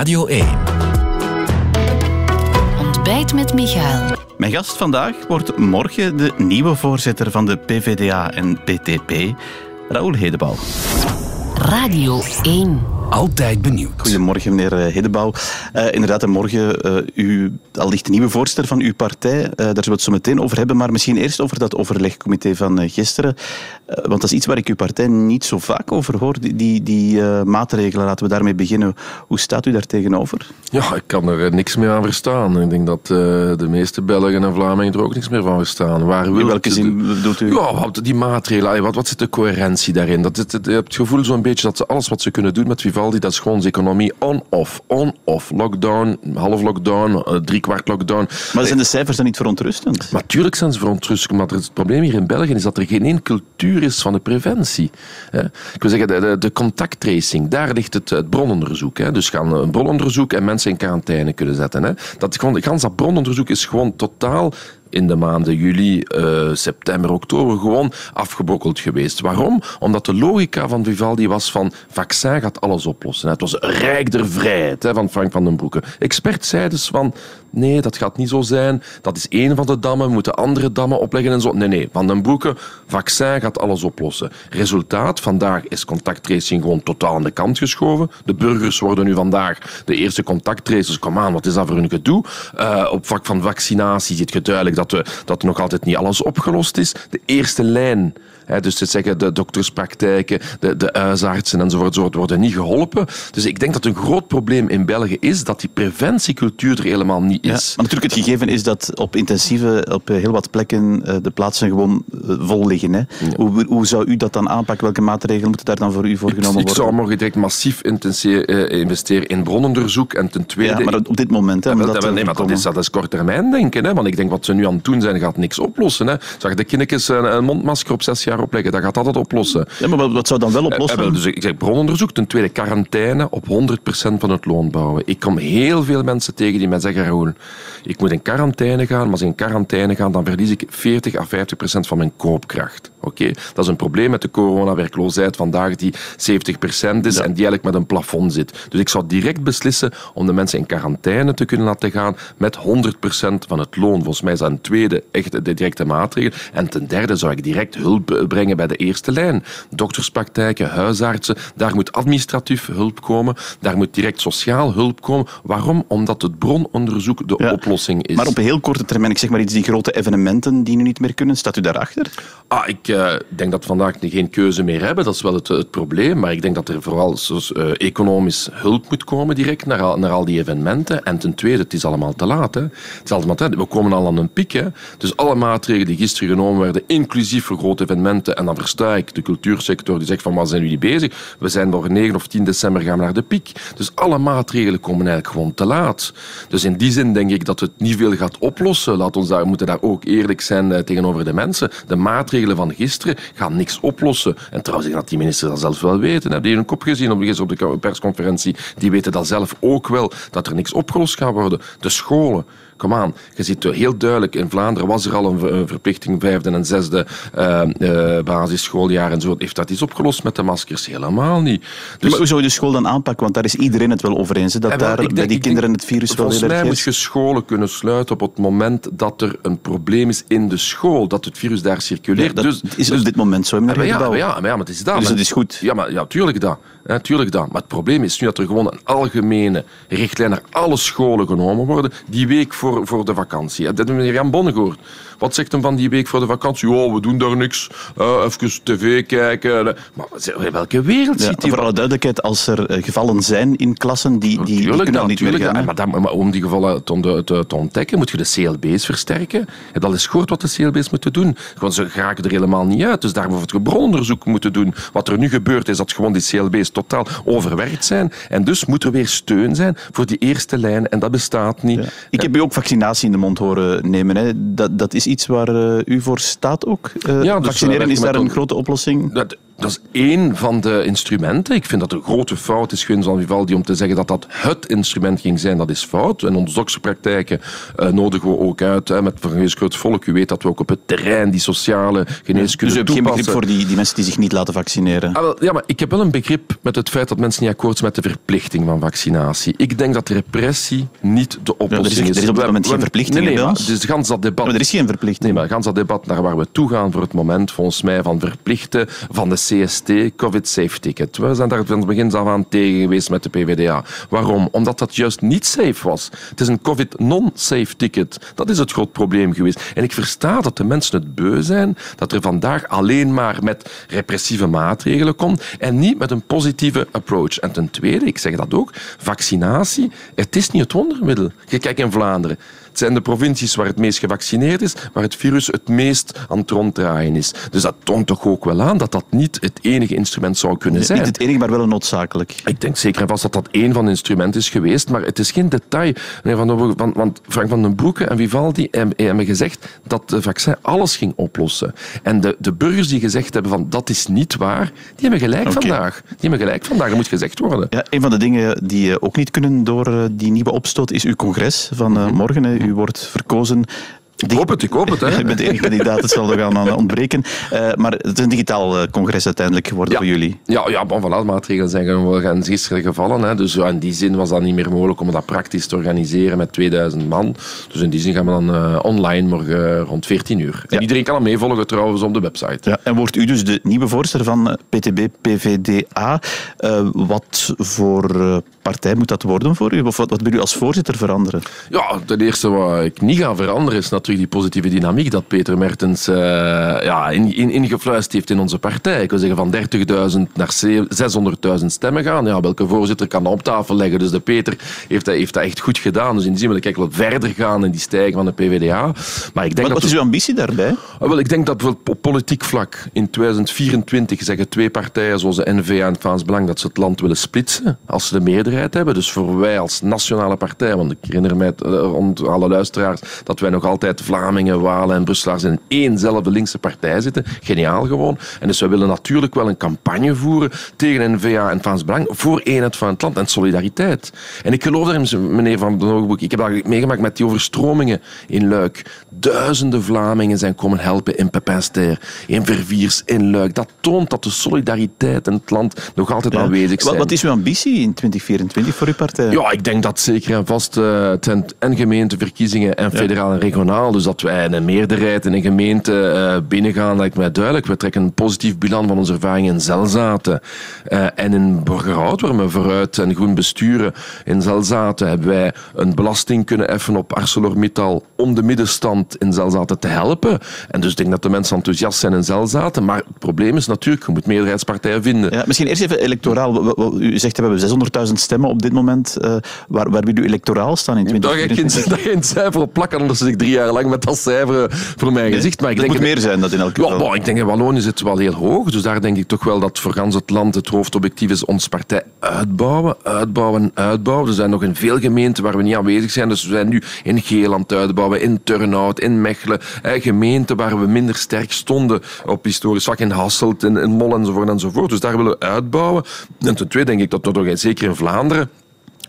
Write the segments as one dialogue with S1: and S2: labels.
S1: Radio 1.
S2: Ontbijt met Michael.
S3: Mijn gast vandaag wordt morgen de nieuwe voorzitter van de PVDA en PTP, Raoul Hedebouw.
S2: Radio 1.
S1: Altijd benieuwd.
S3: Goedemorgen, meneer eh, Hedebouw. Uh, inderdaad, en morgen uh, u allicht de nieuwe voorzitter van uw partij. Uh, daar zullen we het zo meteen over hebben. Maar misschien eerst over dat overlegcomité van gisteren. want dat is iets waar ik uw partij niet zo vaak over hoor. Die, die, die maatregelen, laten we daarmee beginnen. Hoe staat u daar tegenover?
S4: Ja, ik kan er niks meer aan verstaan. Ik denk dat de meeste Belgen en Vlamingen er ook niks meer van verstaan.
S3: Waar In welke zin bedoelt u?
S4: Ja, die maatregelen. Wat, wat zit de coherentie daarin? Dat, het, je hebt het gevoel zo'n beetje dat ze alles wat ze kunnen doen met Vivaldi Vivaldi, dat is gewoon zijn economie on-off. On-off. Lockdown, half lockdown, uh, drie kwart lockdown.
S3: Maar zijn de cijfers dan niet verontrustend?
S4: Natuurlijk zijn ze verontrustend, maar het probleem hier in België is dat er geen één cultuur is van de preventie. Ik wil zeggen, de, contacttracing, daar ligt het, het brononderzoek. Dus gaan een brononderzoek en mensen in quarantaine kunnen zetten. Dat, gewoon, gans dat brononderzoek is gewoon totaal in de maanden juli, uh, september, oktober gewoon afgebrokkeld geweest. Waarom? Omdat de logica van Vivaldi was van vaccin gaat alles oplossen. Het was rijk der vrijheid hè, van Frank van den Broeke. Experts zeiden dus van nee, dat gaat niet zo zijn. Dat is één van de dammen, we moeten andere dammen opleggen en zo. Nee, nee, Van den Broeke, vaccin gaat alles oplossen. Resultaat, vandaag is contacttracing gewoon totaal aan de kant geschoven. De burgers worden nu vandaag de eerste contacttracers. Kom aan, wat is dat voor een gedoe? Uh, op vlak van vaccinatie ziet je duidelijk dat, we, dat nog altijd niet alles opgelost is. De eerste lijn dus te zeggen, de dokterspraktijken, de, de huisartsen enzovoort worden niet geholpen. Dus ik denk dat een groot probleem in België is dat die preventiecultuur er helemaal niet is.
S3: Ja, maar natuurlijk het gegeven is dat op intensieve, op heel wat plekken eh, de plaatsen gewoon eh, vol liggen. Hè? Hoe, hoe zou u dat dan aanpakken? Welke maatregelen moeten daar dan voor u voor genomen worden?
S4: Ik zou morgen direct massief eh, investeren in brononderzoek en ten tweede...
S3: Ja, maar op dit moment... Hè,
S4: dat, dat, nee, maar dat is, dat is kort termijn denken. Hè? Want ik denk wat ze nu aan het doen zijn, gaat niks oplossen. Hè? Zag de kindjes een, een mondmasker op zes jaar opleggen. Dat gaat altijd oplossen.
S3: Ja, maar wat zou dan wel oplossen?
S4: Eh, dus ik zeg brononderzoek, ten tweede quarantaine op 100% van het loon bouwen. Ik kom heel veel mensen tegen die mij zeggen, Raoul, ik moet in quarantaine gaan, maar als ik in quarantaine ga, dan verlies ik 40 à 50% van mijn koopkracht. Oké, Dat is een probleem met de coronawerkloosheid vandaag die 70% is en die eigenlijk met een plafond zit. Dus ik zou direct beslissen om de mensen in quarantaine te kunnen laten gaan met 100% van het loon. Volgens mij is dat een tweede echt de directe maatregel. En ten derde zou ik direct hulp brengen bij de eerste lijn. Dokterspraktijken, huisartsen, daar moet administratief hulp komen, daar moet direct sociaal hulp komen. Waarom? Omdat het brononderzoek de oplossing is.
S3: Maar op een heel korte termijn, ik zeg maar iets, die grote evenementen die nu niet meer kunnen, staat u daarachter?
S4: Ah, ik uh, denk dat we vandaag geen keuze meer hebben, dat is wel het, het probleem, maar ik denk dat er vooral uh, economisch hulp moet komen direct naar al, naar al die evenementen. En ten tweede, het is allemaal te laat. Hè. Het is allemaal te, we komen al aan een piek. Hè. Dus alle maatregelen die gisteren genomen werden, inclusief voor grote evenementen, en dan versta ik de cultuursector die zegt van wat zijn jullie bezig? We zijn nog 9 of 10 december gaan we naar de piek. Dus alle maatregelen komen eigenlijk gewoon te laat. Dus in die zin denk ik dat het niet veel gaat oplossen. Laat ons daar, moeten daar ook eerlijk zijn eh, tegenover de mensen. De maatregelen van gisteren gaan niks oplossen. En trouwens, ik dat die ministers dat zelf wel weten. Heb je hun kop gezien op, op de persconferentie? Die weten dat zelf ook wel, dat er niks opgelost gaat worden. De scholen. Kom aan, je ziet heel duidelijk, in Vlaanderen was er al een verplichting vijfde en zesde uh, uh, basisschooljaar en zo. Heeft dat iets opgelost met de maskers? Helemaal niet.
S3: Dus, maar hoe zou je de school dan aanpakken? Want daar is iedereen het wel over eens, dat daar denk, bij die kinderen het virus wel
S4: heel erg mij moet je scholen kunnen sluiten op het moment dat er een probleem is in de school, dat het virus daar circuleert.
S3: dat
S4: dus,
S3: is op dit moment zo,
S4: meneer ja, ja, ja, maar het is dat.
S3: Dus het is goed?
S4: Ja, maar, ja, tuurlijk dat. Ja, tuurlijk dat. Maar het probleem is nu dat er gewoon een algemene richtlijn naar alle scholen genomen worden, die week voor voor, de vakantie. Dat hebben meneer Jan Bonne gehoord. Wat zegt hem van die week voor de vakantie? Oh, we doen daar niks. Uh, even tv kijken. Maar welke wereld zit
S3: hij? Voor alle duidelijkheid, als er eh, gevallen zijn in klassen, die, die, dan niet meer gaan.
S4: Maar, maar, om die gevallen te, te, te, ontdekken, moet je de CLB's versterken. Heb al eens gehoord wat de CLB's moeten doen? Gewoon, ze geraken er helemaal niet uit. Dus daar wordt gebrononderzoek moeten doen. Wat er nu gebeurt, is dat gewoon die CLB's totaal overwerkt zijn. En dus moet er weer steun zijn voor die eerste lijn. En dat bestaat niet.
S3: Ik heb u ook vaccinatie in de mond horen nemen. Hè. Dat, dat is iets waar uh, u voor staat ook? Uh, ja, dus, vaccineren, is daar een grote oplossing?
S4: Dat, Dat is één van de instrumenten. Ik vind dat een grote fout is geweest van Vivaldi om te zeggen dat dat het instrument ging zijn. Dat is fout. In onze dokterspraktijken uh, nodigen we ook uit hè, met het volk. U weet dat we ook op het terrein die sociale geneeskunde
S3: Dus u hebt geen begrip voor die, die mensen die zich niet laten vaccineren?
S4: Ah, wel, ja, maar ik heb wel een begrip met het feit dat mensen niet akkoord zijn met de verplichting van vaccinatie. Ik denk dat repressie niet de oplossing
S3: ja, er is. Er is op dit moment geen verplichting
S4: nee, nee, ons. Dus gans dat debat...
S3: Maar er is geen verplichting.
S4: Nee, maar gans dat debat naar waar we toe gaan voor het moment, volgens mij, van verplichten van de CST, COVID Safe Ticket. We zijn daar van het begin af aan tegen geweest met de PvdA. Waarom? Omdat dat juist niet safe was. Het is een COVID non-safe ticket. Dat is het groot probleem geweest. En ik versta dat de mensen het beu zijn dat er vandaag alleen maar met repressieve maatregelen komt en niet met een positieve approach. En ten tweede, ik zeg dat ook, vaccinatie, het is niet het wondermiddel. Kijk in Vlaanderen. Het zijn de provincies waar het meest gevaccineerd is, waar het virus het meest aan het ronddraaien is. Dus dat toont toch ook wel aan dat dat niet het enige instrument zou kunnen zijn.
S3: Niet het enige, maar wel een noodzakelijk.
S4: Ik denk zeker en vast dat dat één van de instrumenten is geweest, maar het is geen detail. Van, want Frank van den Broeke en Vivaldi hebben gezegd dat de vaccin alles ging oplossen. En de, de burgers die gezegd hebben van dat is niet waar, die hebben gelijk okay. vandaag. Die hebben gelijk vandaag, dat moet gezegd worden.
S3: Ja, een van de dingen die ook niet kunnen door die nieuwe opstoot is uw congres van mm -hmm. morgen. U wordt verkozen
S4: ik hoop het, ik hoop het. Hè.
S3: Bent de enige kandidaat, het zal er gaan ontbreken. Uh, maar het is een digitaal congres uiteindelijk geworden
S4: ja.
S3: voor jullie.
S4: Ja, ja bon, voilà, maatregelen zijn gewoon gisteren gevallen. Hè. Dus in die zin was dat niet meer mogelijk om dat praktisch te organiseren met 2000 man. Dus in die zin gaan we dan uh, online morgen rond 14 uur. En ja. iedereen kan hem meevolgen trouwens op de website.
S3: Ja, en wordt u dus de nieuwe voorzitter van PTB-PVDA. Uh, wat voor partij moet dat worden voor u? Of wat, wat wil u als voorzitter veranderen?
S4: Ja, ten eerste wat ik niet ga veranderen is natuurlijk die positieve dynamiek dat Peter Mertens uh, ja, ingefluisterd in, in heeft in onze partij. Ik wil zeggen van 30.000 naar 600.000 stemmen gaan. Ja, welke voorzitter kan dat op tafel leggen? Dus de Peter heeft dat, heeft dat echt goed gedaan. Dus in die zin wil ik eigenlijk wat verder gaan in die stijging van de PvdA. Maar ik denk
S3: wat,
S4: dat
S3: wat is uw ambitie daarbij?
S4: Uh, wel, ik denk dat we op politiek vlak in 2024 zeggen twee partijen zoals de N-VA en het Vlaams Belang dat ze het land willen splitsen als ze de meerderheid hebben. Dus voor wij als nationale partij, want ik herinner mij rond alle luisteraars dat wij nog altijd Vlamingen, Walen en Brusselaars in éénzelfde linkse partij zitten. Geniaal gewoon. En dus wij willen natuurlijk wel een campagne voeren tegen N-VA en Vlaams Belang voor eenheid van het land en solidariteit. En ik geloof daarin, meneer Van den Hoogboek, ik heb dat meegemaakt met die overstromingen in Luik. Duizenden Vlamingen zijn komen helpen in Pepinster, in Verviers, in Luik. Dat toont dat de solidariteit in het land nog altijd ja. aanwezig is.
S3: Wat, is uw ambitie in 2024 voor uw partij?
S4: Ja, ik denk dat zeker en vast uh, en gemeenteverkiezingen en federaal en regionaal. Dus dat wij een meerderheid in een gemeente uh, binnengaan, lijkt mij duidelijk. We trekken een positief bilan van onze ervaring in Zelzaten uh, en in Borgerhout, waar we vooruit en groen besturen. In Zelzaten hebben wij een belasting kunnen effen op ArcelorMittal om de middenstand in Zelzaten te helpen. En dus ik denk dat de mensen enthousiast zijn in Zelzaten. Maar het probleem is natuurlijk, je moet meerderheidspartijen vinden.
S3: Ja, misschien eerst even electoraal. U zegt, we hebben 600.000 stemmen op dit moment. Uh, waar, waar wil u electoraal staan in 2024?
S4: Daar ga ik geen cijfer op plakken, anders zit ik drie jaar lang met dat cijfer voor mijn gezicht. Maar ik denk
S3: moet meer zijn, dat in elk geval.
S4: Ja, ik denk in Wallonië zit het wel heel hoog. Dus daar denk ik toch wel dat voor gans het land het hoofdobjectief is ons partij uitbouwen, uitbouwen, uitbouwen. Er zijn nog in veel gemeenten waar we niet aanwezig zijn. Dus we zijn nu in Geeland uitbouwen, in Turnhout, in Mechelen. Eh, gemeenten waar we minder sterk stonden op historisch vlak. In Hasselt, in, in Mol enzovoort enzovoort. Dus daar willen we uitbouwen. En ten tweede denk ik dat er nog, zeker in Vlaanderen,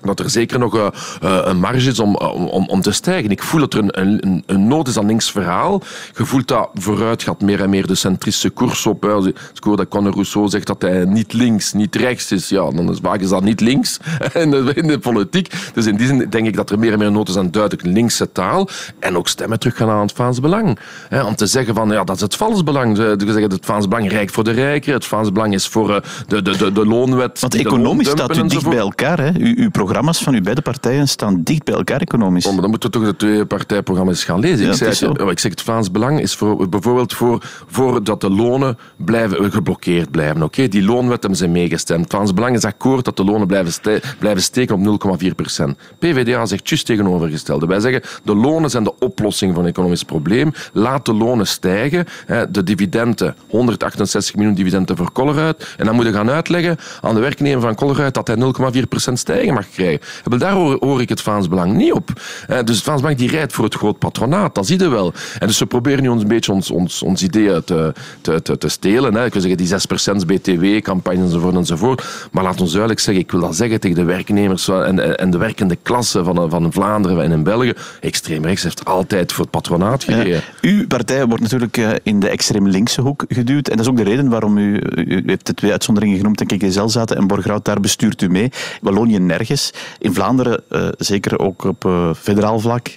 S4: dat er zeker nog uh, een marge is om, om, om te stijgen. Ik voel dat er een, een, een nood is aan links verhaal. Je voelt dat vooruit gaat meer en meer de centristische koers op. Als ik hoor dat Conor Rousseau zegt dat hij niet links, niet rechts is, ja, dan is vaak is dat niet links in de, in de politiek. Dus in die zin denk ik dat er meer en meer nood is aan duidelijk linkse taal. En ook stemmen terug gaan aan het Vlaams Belang. He, om te zeggen van, ja, dat is het Vlaams Belang. Ze zeggen het Vlaams Belang rijk voor de rijken. Het Vlaams Belang is voor de, de, de, de loonwet.
S3: Want economisch staat u dicht bij elkaar. Hè? U, uw programma's van uw beide partijen staan dicht bij elkaar economisch.
S4: Oh, maar dan moeten we toch de twee partijprogramma's gaan lezen.
S3: Ja,
S4: ik,
S3: zeg,
S4: zeg, ik zeg, het Vlaams Belang is voor, bijvoorbeeld voor, voor dat de lonen blijven, geblokkeerd blijven. Oké, Die loonwet hebben ze meegestemd. Het Vlaams Belang is akkoord dat de lonen blijven, ste blijven steken op 0,4 procent. PvdA zegt juist tegenovergestelde. Wij zeggen, de lonen zijn de oplossing van het economisch probleem. Laat de lonen stijgen. De dividenden, 168 miljoen dividenden voor Colruyt. En dan moet je gaan uitleggen aan de werknemer van Colruyt dat hij 0,4 procent stijgen mag krijgen. Krijgen. Daar hoor, hoor ik het Vlaams Belang niet op. Dus het Vlaams Belang die rijdt voor het groot patronaat, dat zie je wel. En dus ze proberen nu ons een beetje ons, ons, ons ideeën te, te, te, te stelen. Hè. Ik wil zeggen, die 6% BTW-campagne enzovoort enzovoort. Maar laat ons duidelijk zeggen, ik wil dat zeggen tegen de werknemers en, en de werkende klasse van, van Vlaanderen en in België. Extreem rechts heeft altijd voor het patronaat gereden.
S3: uw partij wordt natuurlijk eh, in de extreem linkse hoek geduwd. En dat is ook de reden waarom u, u heeft de twee uitzonderingen genoemd, denk ik, Gezel zaten en Borgerhout, daar bestuurt u mee. Wallonië nergens. In Vlaanderen, uh, zeker ook op uh, federaal vlak,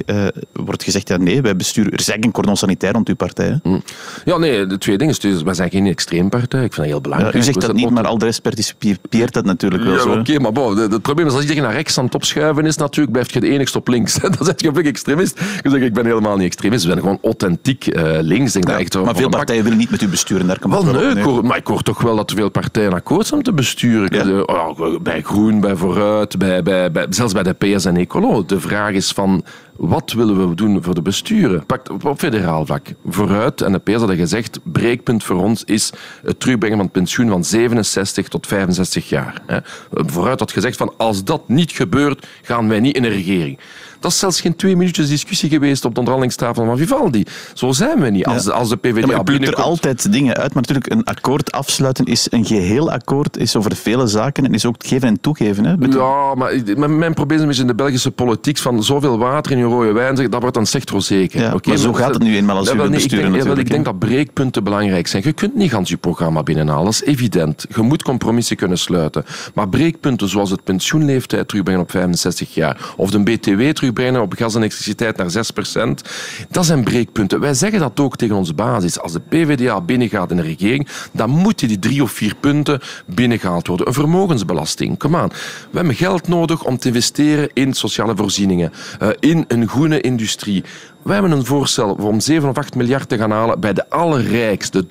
S3: wordt gezegd, ja nee, wij besturen, er is eigenlijk een cordon sanitair rond uw partij. Hè?
S4: Hm. Ja, nee, de twee dingen. Dus wij zijn geen extreempartij. Ik vind dat heel belangrijk.
S3: U zegt dat niet, maar al de rest participieert dat natuurlijk wel.
S4: Ja, oké, maar bon, het probleem is als iedereen naar rechts aan het opschuiven is, natuurlijk blijf je de enigste op links. Dan zeg je een extremist. Ik zeg, ik ben helemaal niet extremist. Ik ben gewoon authentiek links. Denk ja, echt
S3: maar veel partijen willen niet met u besturen. Daar kan
S4: wel, nee, ik hoor, maar ik hoor toch wel dat veel partijen akkoord zijn om te besturen. Ja. Oh, bij Groen, bij Vooruit, bij, bij, zelfs bij de PS en Ecolo. De vraag is van wat willen we doen voor de besturen? Pak op federaal vlak. Vooruit, en de PS hadden gezegd, breekpunt voor ons is het terugbrengen van het pensioen van 67 tot 65 jaar. Vooruit had gezegd van als dat niet gebeurt, gaan wij niet in een regering. Dat is zelfs geen twee minuutjes discussie geweest op de onderhandelingstafel van Vivaldi. Zo zijn we niet. Als, als de PvdA
S3: ja, maar er altijd dingen uit, maar natuurlijk een akkoord afsluiten is een geheel akkoord, is over vele zaken en is ook het geven en toegeven. Hè?
S4: Ja, maar mijn probleem is in de Belgische politiek van zoveel water in je rode wijn, dat wordt dan sector zeker.
S3: Ja, okay, maar zo gaat het nu eenmaal als ja, u besturen
S4: ik denk, ik denk dat breekpunten belangrijk zijn. Je kunt niet gans je programma binnenhalen, dat is evident. Je moet compromissen kunnen sluiten. Maar breekpunten zoals het pensioenleeftijd terugbrengen op 65 jaar of de BTW terugbrengen terugbrengen op gas en elektriciteit naar 6%. Dat zijn breekpunten. Wij zeggen dat ook tegen onze basis. Als de PvdA binnengaat in de regering, dan moeten die drie of vier punten binnengehaald worden. Een vermogensbelasting, kom aan. We hebben geld nodig om te investeren in sociale voorzieningen, eh, in een groene industrie. Wij hebben een voorstel om 7 of 8 miljard te gaan halen bij de allerrijkste, 2%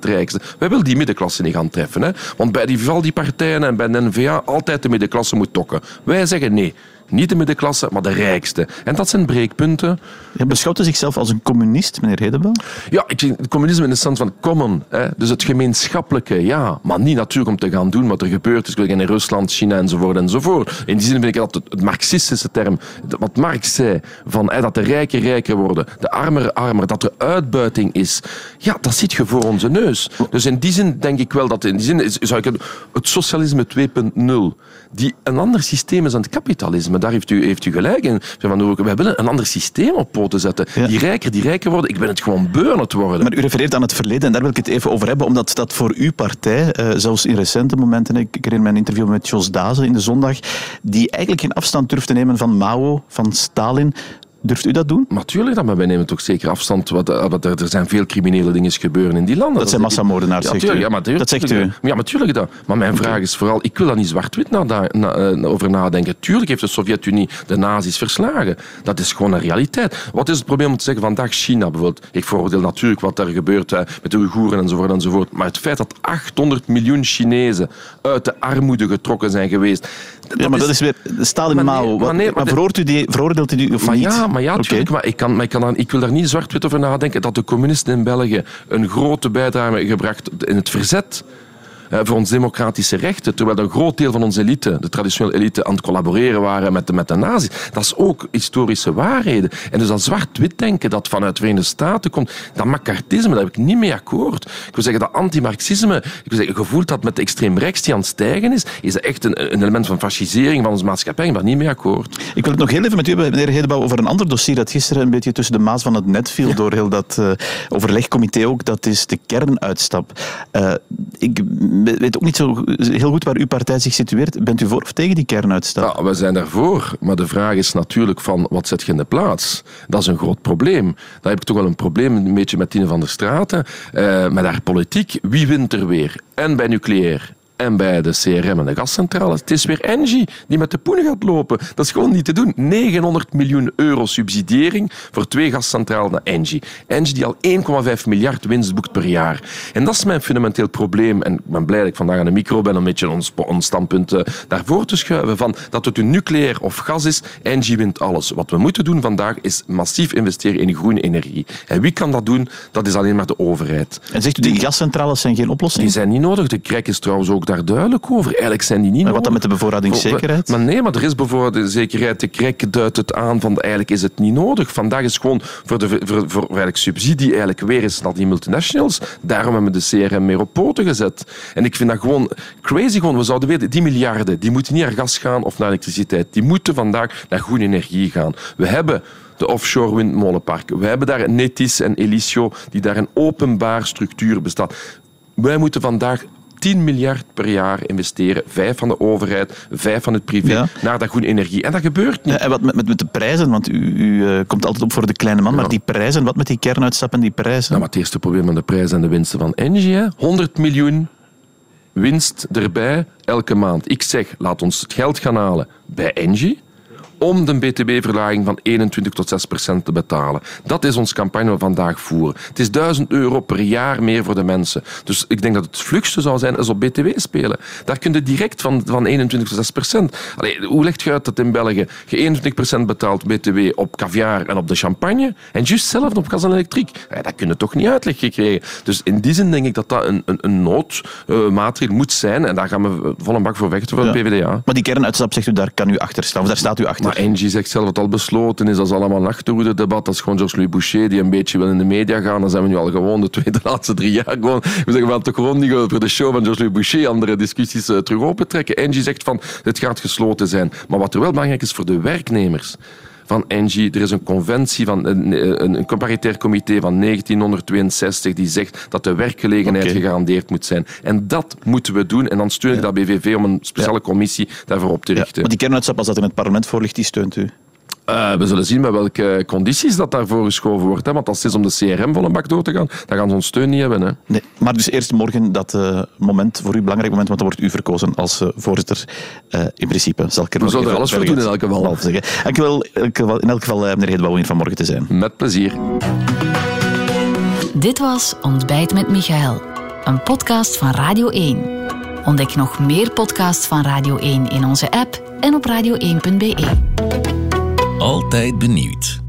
S4: rijkste. Wij willen die middenklasse niet gaan treffen. Hè? Want bij die, al die partijen en bij de NVA altijd de middenklasse moet tokken. Wij zeggen nee. Niet de middenklasse, maar de rijkste. En dat zijn breekpunten.
S3: Beschouwt u zichzelf als een communist, meneer Hedebel?
S4: Ja, ik zie communisme in de stand van common. Hè. Dus het gemeenschappelijke, ja. Maar niet natuurlijk om te gaan doen wat er gebeurt is in Rusland, China enzovoort enzovoort. In die zin vind ik dat het, marxistische term, wat Marx zei, van, hè, dat de rijken rijker worden, de armer armer, dat er uitbuiting is. Ja, dat zit je voor onze neus. Dus in die zin denk ik wel dat, in die zin is, zou ik het, het socialisme 2.0, die een ander systeem is dan het kapitalisme, daar heeft u, heeft u gelijk in. Wij willen een ander systeem op poten zetten. Die rijker, die rijker worden. Ik ben het gewoon beu aan het worden.
S3: Maar u refereert aan het verleden en daar wil ik het even over hebben, omdat dat voor uw partij, uh, zelfs in recente momenten, ik herinner mijn interview met Jos Dazen in de zondag, die eigenlijk geen afstand durft te nemen van Mao, van Stalin, Durft u dat doen?
S4: Natuurlijk, dat, maar wij nemen toch zeker afstand. Wat, eh, wat, er, er zijn veel criminele dingen gebeuren in die landen.
S3: Dat, zijn massamoordenaars, ja, zegt u. Ja, maar dat zegt u.
S4: Ja, natuurlijk dat. Maar mijn vraag is vooral, ik wil daar niet zwart-wit na, na, eh, over nadenken. Tuurlijk heeft de Sovjet-Unie de nazi's verslagen. Dat is gewoon een realiteit. Wat is het probleem om te zeggen, vandaag China bijvoorbeeld. Ik veroordeel natuurlijk wat er gebeurt met de Oeigoeren enzovoort enzovoort. Maar het feit dat 800 miljoen Chinezen uit de armoede getrokken zijn geweest.
S3: Ja, maar dat is weer Stalin Mao. Maar, nee, maar, maar u die, veroordeelt u die of
S4: maar
S3: niet?
S4: Ja, maar ja, natuurlijk. Maar, ik, kan, maar ik, kan ik wil daar niet zwart-wit over nadenken dat de communisten in België een grote bijdrage hebben gebracht in het verzet voor ons democratische rechten, terwijl een groot deel van onze elite, de traditionele elite, aan het collaboreren waren met de, met de nazi's. Dat is ook historische waarheden. En dus dat zwart-wit denken dat vanuit de Verenigde Staten komt, dat macartisme, daar heb ik niet mee akkoord. Ik wil zeggen, dat anti-Marxisme, ik wil zeggen, gevoeld dat met de extreem rechts die aan het stijgen is, is echt een, een element van fascisering van onze maatschappij. Ik ben niet mee akkoord.
S3: Ik wil het nog heel even met u hebben, meneer Hedebouw, over een ander dossier dat gisteren een beetje tussen de maas van het net viel door heel dat uh, overlegcomité ook. Dat is de kernuitstap. Uh, ik weet ook niet zo heel goed waar uw partij zich situeert. Bent u voor of tegen die kernuitstap?
S4: Ja, we zijn daarvoor. Maar de vraag is natuurlijk van wat zet je in de plaats? Dat is een groot probleem. Daar heb ik toch wel een probleem een beetje met Tine van der Straten. Uh, met haar politiek. Wie wint er weer? En bij nucleair en bij de CRM en de gascentrale. Het is weer Engie die met de poen gaat lopen. Dat is gewoon niet te doen. 900 miljoen euro subsidiering voor twee gascentrales naar Engie. Engie die al 1,5 miljard winst boekt per jaar. En dat is mijn fundamenteel probleem. En ik ben blij dat ik vandaag aan de micro ben om een beetje ons, ons standpunt uh, daarvoor te schuiven. Van dat het een nucleair of gas is, Engie wint alles. Wat we moeten doen vandaag is massief investeren in groene energie. En wie kan dat doen? Dat is alleen maar de overheid.
S3: En zegt u, die gascentrales zijn geen oplossing?
S4: Die zijn niet nodig. De krek is trouwens ook daar duidelijk over. Eigenlijk zijn die niet
S3: Maar wat dan met de bevoorradingszekerheid?
S4: Maar nee, maar er is bevoorradingszekerheid. De krek duidt het aan van eigenlijk is het niet nodig. Vandaag is gewoon voor de voor, voor, voor eigenlijk subsidie eigenlijk weer eens naar die multinationals. Daarom hebben we de CRM meer op poten gezet. En ik vind dat gewoon crazy. Gewoon. We zouden weten, die miljarden, die moeten niet naar gas gaan of naar elektriciteit. Die moeten vandaag naar groene energie gaan. We hebben de offshore windmolenparken. We hebben daar Netis en Elisio, die daar een openbaar structuur bestaat. Wij moeten vandaag 10 miljard per jaar investeren. Vijf van de overheid, vijf van het privé,
S3: Ja.
S4: naar dat groene energie. En dat gebeurt niet.
S3: Ja, en wat met, met, de prijzen? Want u, u eh, komt altijd op voor de kleine man, maar die prijzen, wat met die kernuitstap en die prijzen?
S4: Nou, maar het eerste probleem met de prijzen en de winsten van Engie. Hè. 100 miljoen winst erbij elke maand. Ik zeg, laat ons het geld gaan halen bij Engie om de btw-verlaging van 21 tot 6 procent te betalen. Dat is ons campagne we vandaag voeren. Het is 1000 euro per jaar meer voor de mensen. Dus ik denk dat het vlugste zou zijn als op btw spelen. Daar kun je direct van, van 21 tot 6 procent. Allee, hoe legt je uit dat in België je 21 procent betaalt btw op caviar en op de champagne en juist zelf op gas en elektriek? Ja, dat kun je toch niet uitleg gekregen. Dus in die zin denk ik dat dat een, een, een noodmaatregel moet zijn en daar gaan we vol een bak voor vechten voor
S3: Ja.
S4: de PvdA.
S3: Maar die kernuitstap, zegt u, daar kan u achter staan. Of daar staat u achter.
S4: Maar Engie zegt zelf dat het al besloten is. Dat is allemaal een achterhoede-debat. Dat is gewoon Georges-Louis Boucher die een beetje wil in de media gaan. Dan zijn we nu al gewoon de, twee, de laatste drie jaar gewoon... We zeggen, we gaan toch gewoon niet voor de show van Georges-Louis Boucher andere discussies eh, terug opentrekken. Engie zegt van, het gaat gesloten zijn. Maar wat er wel belangrijk is voor de werknemers van Engie, er is een conventie van een, een, een comparitair comité van 1962 die zegt dat de werkgelegenheid gegarandeerd moet zijn. En dat moeten we doen. En dan steun ik dat BVV om een speciale commissie daarvoor op te richten.
S3: maar die kernuitstap, als dat in het parlement voor ligt, die steunt u.
S4: Eh, we zullen zien met welke condities dat daarvoor geschoven wordt. Hè? Want als het is om de CRM vol een bak door te gaan, dan gaan ze ons steun niet hebben. Hè?
S3: Nee, maar dus eerst morgen dat eh, moment, voor u belangrijk moment, want dan wordt u verkozen als eh, voorzitter. Eh, in principe zal ik er
S4: We zullen er alles voor doen in elk geval.
S3: zeggen. Dank u wel, in elk geval- in elk geval, eh, meneer Hedebouw, hier vanmorgen te zijn.
S4: Met plezier.
S2: Dit was Ontbijt met Michael, een podcast van Radio 1. Ontdek nog meer podcasts van Radio 1 in onze app en op radio1.be.
S1: Altijd benieuwd.